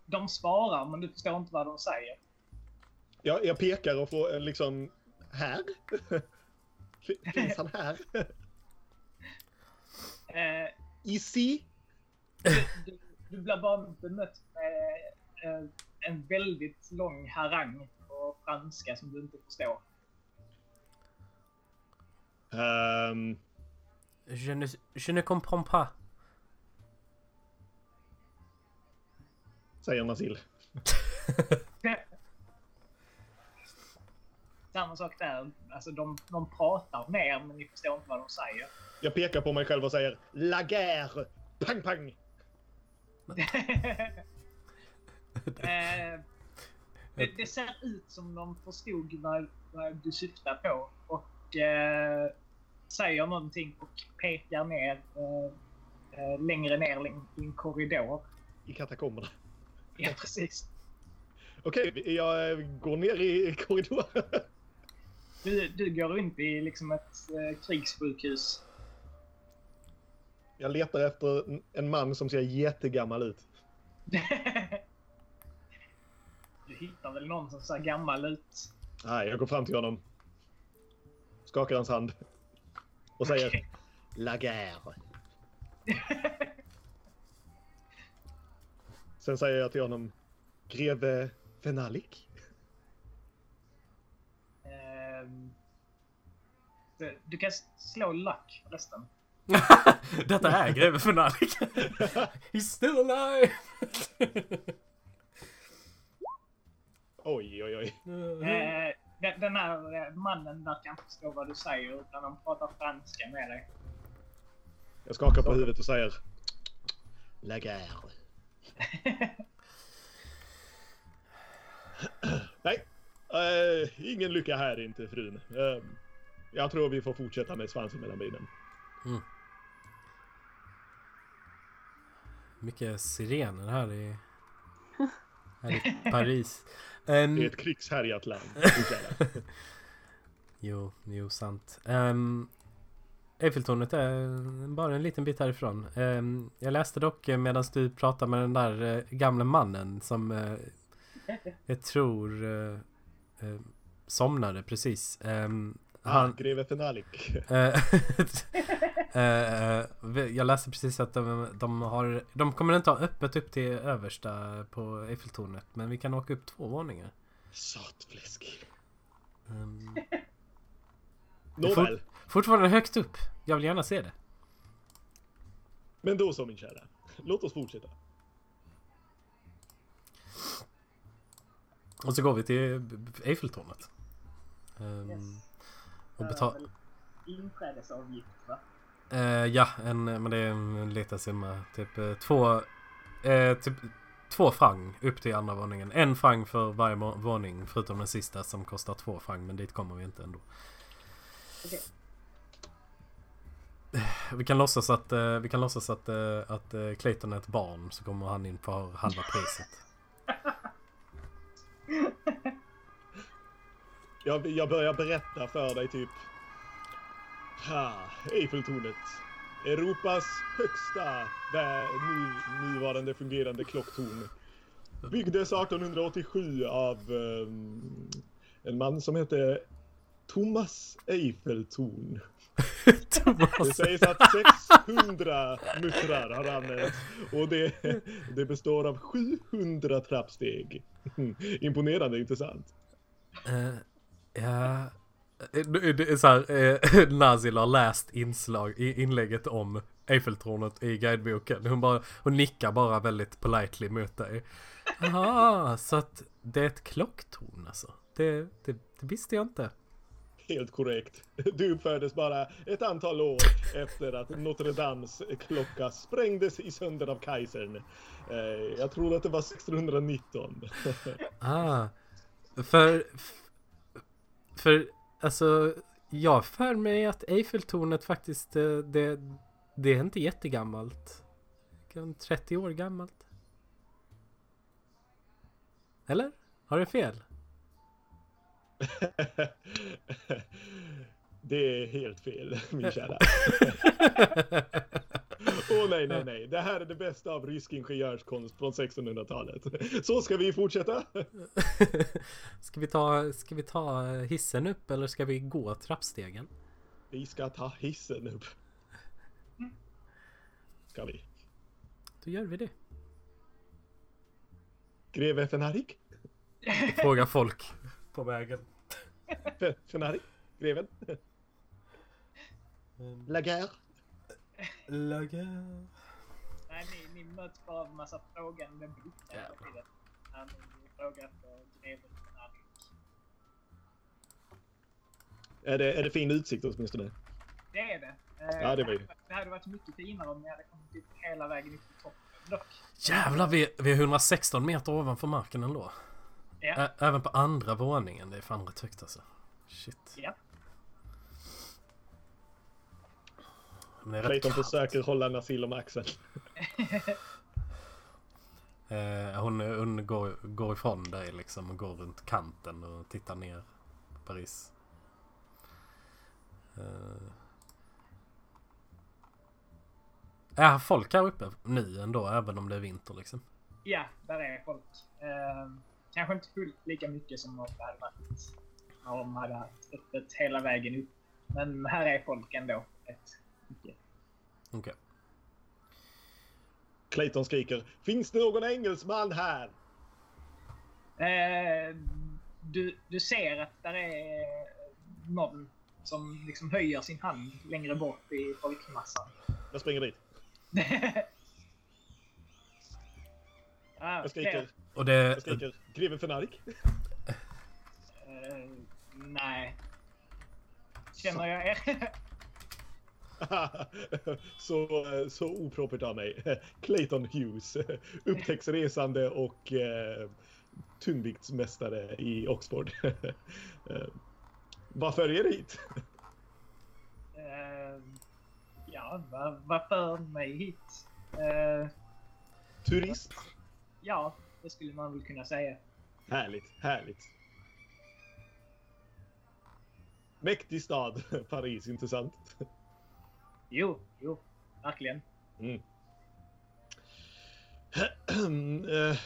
de svarar, men du förstår inte vad de säger. Jag, jag pekar och får liksom... Här? Finns han här? Ici? du, du blir bara bemött med eh, en väldigt lång harang på franska som du inte förstår. Um, Je ne, je ne comprends pas. säger Nasil. Samma sak där. Alltså de, de pratar mer, men ni förstår inte vad de säger. Jag pekar på mig själv och säger La guerre! Pang pang! Eh, det, det ser ut som de förstod vad, vad du syftar på och eh, säger någonting och pekar ner eh, eh, längre ner i en korridor. I katakomberna. Ja, precis. Okej, jag eh, går ner i korridoren. Du, du går runt i liksom ett eh, krigssjukhus. Jag letar efter en- man som ser jättegammal ut. Du hittar väl någon som ser gammal ut. Nej, jag går fram till honom. Skakar hans hand. Och säger Okej. La guerre. Sen säger jag till honom Greve Fenalik. Ehm, du, du kan slå luck förresten. Detta är greve Fenalik. He's still alive! Oj, oj, oj. Eh, den, den här eh, mannen verkar inte förstå vad du säger utan han pratar franska med dig. Jag skakar på huvudet och säger La guerre. Nej, eh, ingen lycka här inte frun. Eh, jag tror vi får fortsätta med svansen mellan benen. Mycket sirener här i, här i Paris. Ehm, Det är ett krigshärjat land. Jo, jo, sant. Um, Eiffeltornet är bara en liten bit härifrån. Ehm, jag läste dock medan du pratade med den där eh, gamla mannen som eh, jag tror eh, somnade precis. Um, ah, han, greve Fenalik. Eh, eh, jag läste precis att de, de har De kommer inte ha öppet upp till översta på Eiffeltornet Men vi kan åka upp två våningar Satfläsk. um, Nåväl, Fortfarande högt upp Jag vill gärna se det men då så min kära. Låt oss fortsätta. Och så går vi till Eiffeltornet um, Yes. Och Det är betal väl Inträdesavgift va? Eh, Ja, en, men det är en liten summa Typ eh, två eh, Typ två franc upp till andra våningen En franc för varje våning Förutom den sista som kostar två franc Men dit kommer vi inte ändå Okej. Vi kan låtsas att, eh, vi kan låtsas att, eh, att eh, Clayton är ett barn så kommer han in på halva priset. Jag, jag börjar berätta för dig typ. Ha, Eiffeltornet. Europas högsta nu, nuvarande fungerande klocktorn. Byggdes 1887 av ehm, en man som hette Thomas Eiffeltorn. Det Thomas. sägs att 600 muttrar har använts och det, det består av 700 trappsteg. Imponerande, inte sant? Eh, ja, Eh, så här, eh, Nazil har läst inslag, i inlägget om Eiffeltornet i guideboken. Hon, bara, hon nickar bara väldigt politely mot dig. Jaha, så att det är ett klocktorn alltså. Det, det, det visste jag inte. Helt korrekt. Du uppfördes bara ett antal år efter att Notre Dames klocka sprängdes i sönder av kejsaren. Eh, Jag tror att det var 1619. Ah, för, för alltså, jag för mig att Eiffeltornet faktiskt, eh, det, det är inte jättegammalt. Kan 30 år gammalt. Eller? Har jag fel? Det är helt fel, min kära. Åh nej, nej, nej. Det här är det bästa av rysk ingenjörskonst från 1600-talet. Så ska vi fortsätta? ska, vi ta, ska vi ta hissen upp eller ska vi gå trappstegen? Vi ska ta hissen upp. Ska vi? Då gör vi det. Greve Fenarik? Fråga folk på vägen. Fe- Fenarik? Greven? Laguerre? Lager. Nej, ni, ni möts bara av en massa frågande blickar hela tiden. Ni frågar efter greven. Är det, är det fin utsikt åtminstone? Det är det. Eh, Ja, det var ju- Det hade varit mycket finare om ni hade kommit upp hela vägen upp till toppen. dock. Jävlar, vi, vi är 116 meter ovanför marken ändå. Ja. Ä- även på andra våningen. Det är fan rätt högt alltså. Shit. Ja. Clayton försöker hålla Nasil om axeln. Eh, hon hon går, går ifrån dig liksom och går runt kanten och tittar ner på Paris. Eh. Är folk här uppe nu ändå även om det är vinter liksom? Ja, där är folk. Eh, kanske inte fullt lika mycket som om det hade varit när de hade haft öppet hela vägen upp. Men här är folk ändå rätt Okej. Clayton skriker. Finns det någon engelsman här? Eh, du, du ser att där är någon som liksom höjer sin hand längre bort i folkmassan. Jag springer dit. ah, Jag skriker. Och det... Jag skriker. Greve Fenark. Eh, nej. Känner jag er? så, så opropert av mig. Clayton Hughes. Upptäcktsresande och eh, tungviktsmästare i Oxford. eh, vad följer hit? Eh, ja, vad, vad för mig hit? Eh, Turist? ja, det skulle man väl kunna säga. Härligt, härligt. Mäktig stad, Paris, intressant. Jo, jo, verkligen. Mm. Eh,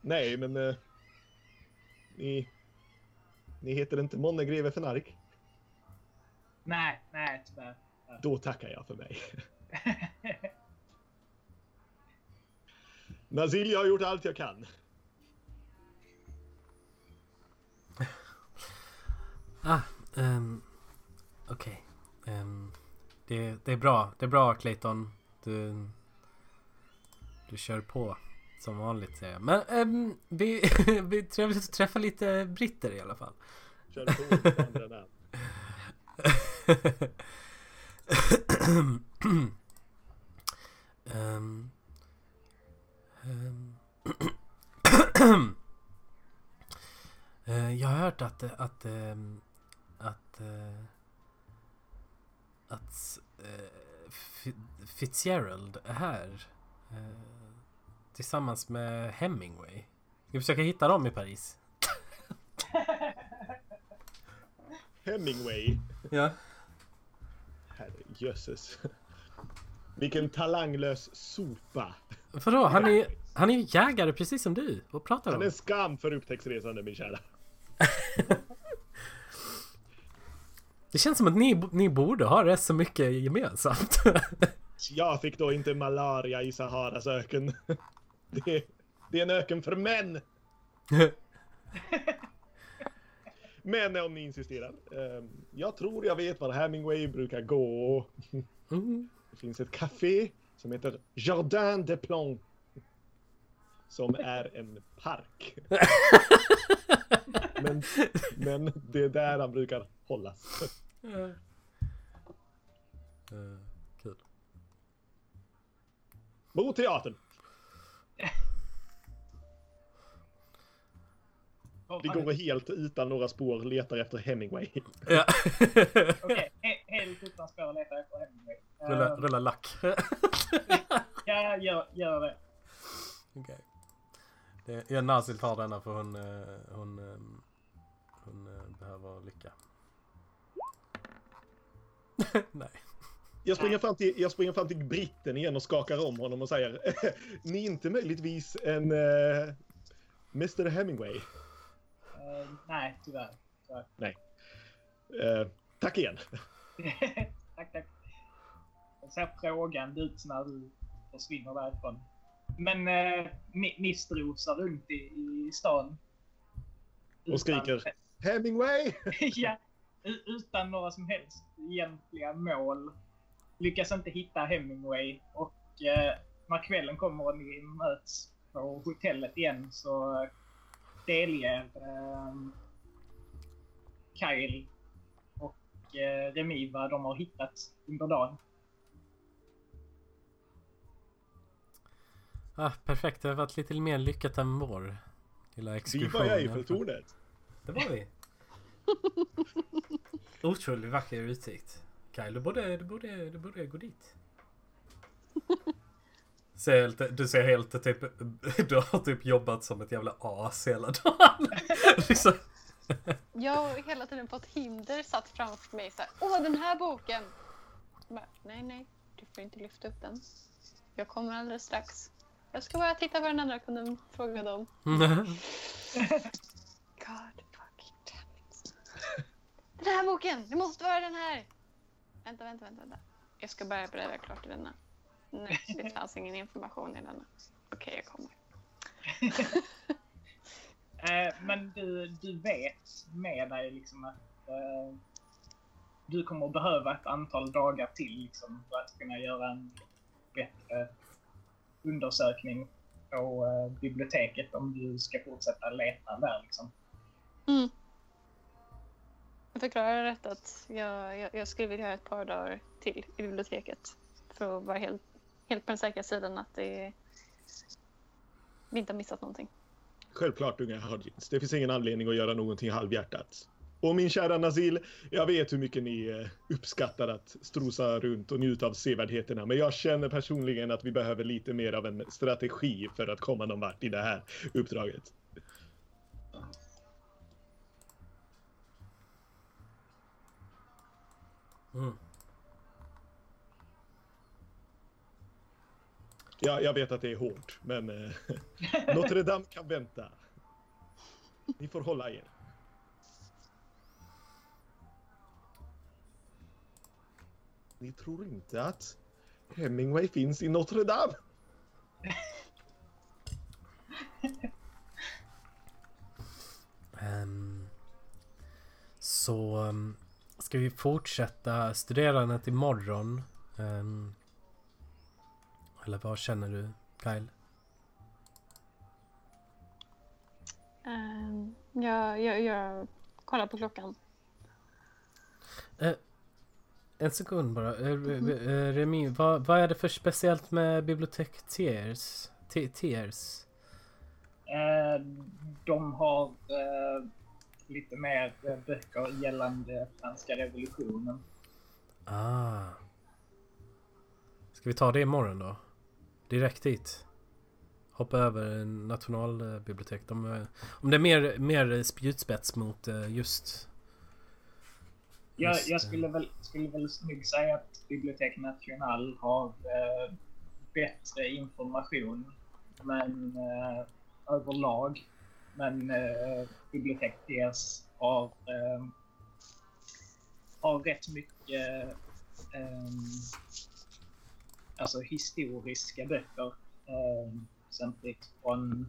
nej, men... eh, ni... Ni heter inte Månne Greve Fenark? Nej, nej tyvärr. Då tackar jag för mig. Nazil, jag har gjort allt jag kan. Ah, um, okej. Ehm, det, det är bra. Det är bra Clayton. Du, du kör på som vanligt säger jag. Men um, vi, vi trevligt att träffa lite britter i alla fall. Kör på andra namn. Ehm, ehm, eh, jag har hört att, att, ehm, att, eh, att eh, Fi- Fitzgerald är här eh, tillsammans med Hemingway. Vi försöker hitta dem i Paris. Hemingway. Ja. Herrejösses. Vilken talanglös sopa. Vadå? Han är, han är jägare precis som du. Vad pratar du Han om? är skam för upptäcktsresande, min kära. Det känns som att ni, ni borde ha rätt så mycket gemensamt. Jag fick då inte malaria i Saharas öken. Det, det är en öken för män. Men om ni insisterar. eh, Jag tror jag vet var Hemingway brukar gå. Mm. Det finns ett café som heter Jardin des Plantes. Som är en park. Men, men det är där han brukar hållas. Eh, kul. Mot teatern. Vi går helt utan några spår letar efter Hemingway. Ja. Okej, he- helt utan spår letar jag efter Hemingway. rulla, Eh, rulla lack. Ja, gör, gör det. Okej. Det- Ja, Nazil tar denna för hon, eh, hon, eh, hon eh, lycka. Nej. Jag springer, fram till, jag springer fram till britten igen och skakar om honom och säger Ni är inte möjligtvis en uh, Mr Hemingway? Eh, nej, tyvärr. Eh, tack igen. tack, tack. Jag ser frågande ut när du försvinner därifrån. Men eh, ni, ni strosar runt i, i stan. Och skriker. Hemingway! ja, utan några som helst egentliga mål. Lyckas inte hitta Hemingway och eh, när kvällen kommer och ni möts på hotellet igen så delger eh, Kyle och eh, Remi vad de har hittat under dagen. Ah, perfekt, det har varit lite mer lyckat än vår lilla Vi exkursion. var i. Eiffeltornet. Det var vi. Otroligt vacker utsikt. Kyle, du borde, du borde, du borde gå dit. Ser helt, du ser helt typ, du har typ jobbat som ett jävla as hela dagen. liksom. Jag har hela tiden fått hinder satt framför mig. Så här, Åh, den här boken! Bara, nej, nej, du får inte lyfta upp den. Jag kommer alldeles strax. Jag ska bara titta vad den andra kunden frågade om. God. Den här boken! Det måste vara den här! Vänta, vänta, vänta. vänta. Jag ska bara bläddra klart i denna. Nej, det fanns ingen information i denna. Okej, jag kommer. Eh, men du, du vet med dig liksom att eh, du kommer att behöva ett antal dagar till liksom, för att kunna göra en bättre undersökning på eh, biblioteket om du ska fortsätta leta där. Liksom. Mm. Jag förklarar rätt att jag, jag, jag skulle vilja ha ett par dagar till i biblioteket. För att vara helt, helt på den säkra sidan att det, vi inte har missat någonting. Självklart unga Hodgins. Det finns ingen anledning att göra någonting halvhjärtat. Och min kära Nazil, jag vet hur mycket ni eh, uppskattar att strosa runt och njuta av sevärdheterna, men jag känner personligen att vi behöver lite mer av en strategi för att komma någon vart i det här uppdraget. Mm. Ja, jag vet att det är hårt, men eh, Notre Dame kan vänta. Ni får hålla er. Ni tror inte att Hemingway finns i Notre Dame? Ehm, så um, ska vi fortsätta studerandet imorgon? Um, eller vad känner du, Kyle? Um, jag, jag, jag kollar på klockan. En sekund bara. Uh, uh, Remi, vad, vad är det för speciellt med bibliotek Tiers? T- Tiers? Eh, de har lite mer eh, böcker gällande franska revolutionen. Ah. Ska vi ta det imorgon då? Direkt dit? Hoppa över nationalbibliotek. De, eh, om det är mer, mer spjutspets mot eh, just... Jag, Just jag skulle väl, skulle väl snygg säga att Bibliotek National har eh, bättre information men eh, överlag. Men eh, Bibliotek DS har, eh, har rätt mycket eh, alltså historiska böcker. Eh, exempelvis från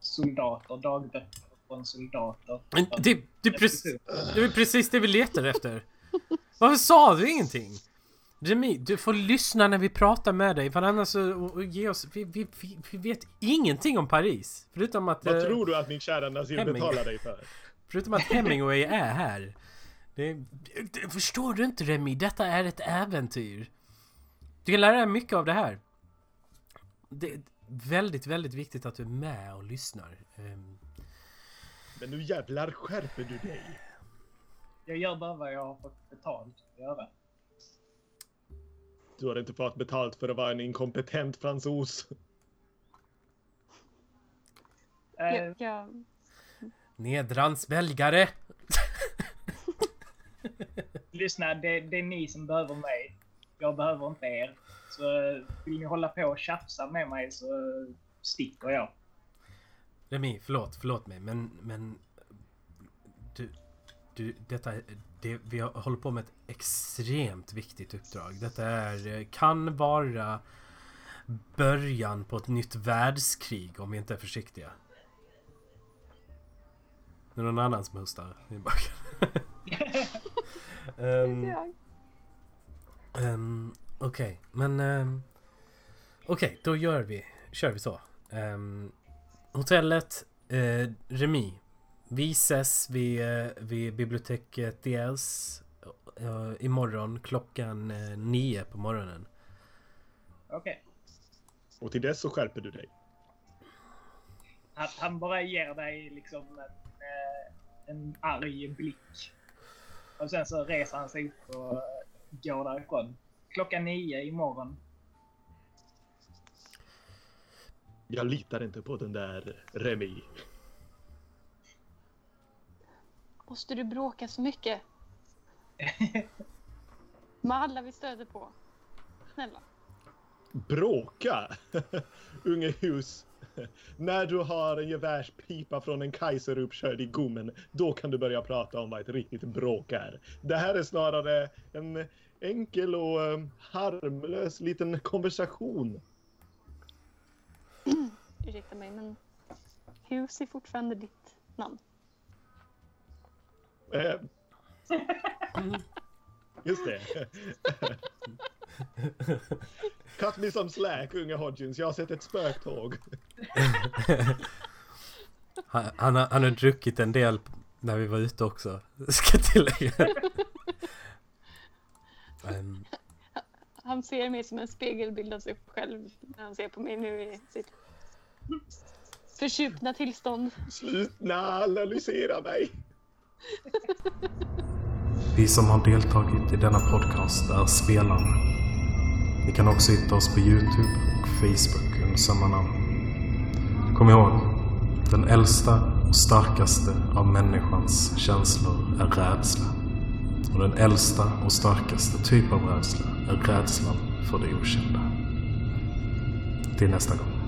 soldater, dagböcker från soldater. Men Det, det, är precis, det är precis det vi letar efter. Varför sa du ingenting? Remi, du får lyssna när vi pratar med dig. För annars så och, och ge oss... Vi, vi, vi, vi vet ingenting om Paris. Förutom att... Vad eh, tror du att min kära Nazil Hemming- betalar dig för? Förutom att Hemingway är här. Det, det, förstår du inte Remi? Detta är ett äventyr. Du kan lära dig mycket av det här. Det är väldigt, väldigt viktigt att du är med och lyssnar. Ehm, Men nu jävlar skärper du dig. Jag gör bara vad jag har fått betalt att göra. Du har inte fått betalt för att vara en inkompetent fransos. Eh, Jag, jag, Nedransväljare! Lyssna, det, det är ni som behöver mig. Jag behöver inte er. Så eh, vill ni hålla på och tjafsa med mig så sticker jag. Remi, förlåt, förlåt mig, men, men... Du, du, detta, det, vi håller på med ett extremt viktigt uppdrag. Detta är, eh, kan vara början på ett nytt världskrig om vi inte är försiktiga. Det är någon annan som hostar i. Ehm, jag. Um, Okej, men... Um, Okej, då gör vi... Kör vi så. Ehm, hotellet uh, Remi. Vi ses vid, eh, vid biblioteket dels uh, imorgon klockan uh, nio på morgonen. Okej. Och till dess så skärper du dig. Han, han bara ger dig liksom en, eh, en arg blick. Och sen så reser han sig upp och eh, går därifrån. Klockan nio imorgon. Jag litar inte på den där Remi. Måste du bråka så mycket? Med alla vi stöter på. Snälla. Bråka! Unge hus. När du har en gevärspipa från en kaiser uppkörd i gommen, då kan du börja prata om vad ett riktigt bråk är. Det här är snarare en enkel och eh, harmlös liten konversation. Ursäkta mig, men Hus är fortfarande ditt namn. Eh, Just det. Cut me some slack, unge Hodgins. Jag har sett ett spöktåg. Han, han, har, han har druckit en del när vi var ute också. Ska tillägga. Men, Han ser mig som en spegelbild av sig själv när han ser på mig nu i sitt försupna tillstånd. Sluta analysera mig. Vi som har deltagit i denna podcast är spelarna. Ni kan också hitta oss på Youtube och Facebook under samma namn. Kom ihåg, den äldsta och starkaste av människans känslor är rädsla. Och den äldsta och starkaste typ av rädsla är rädslan för det okända. Till nästa gång.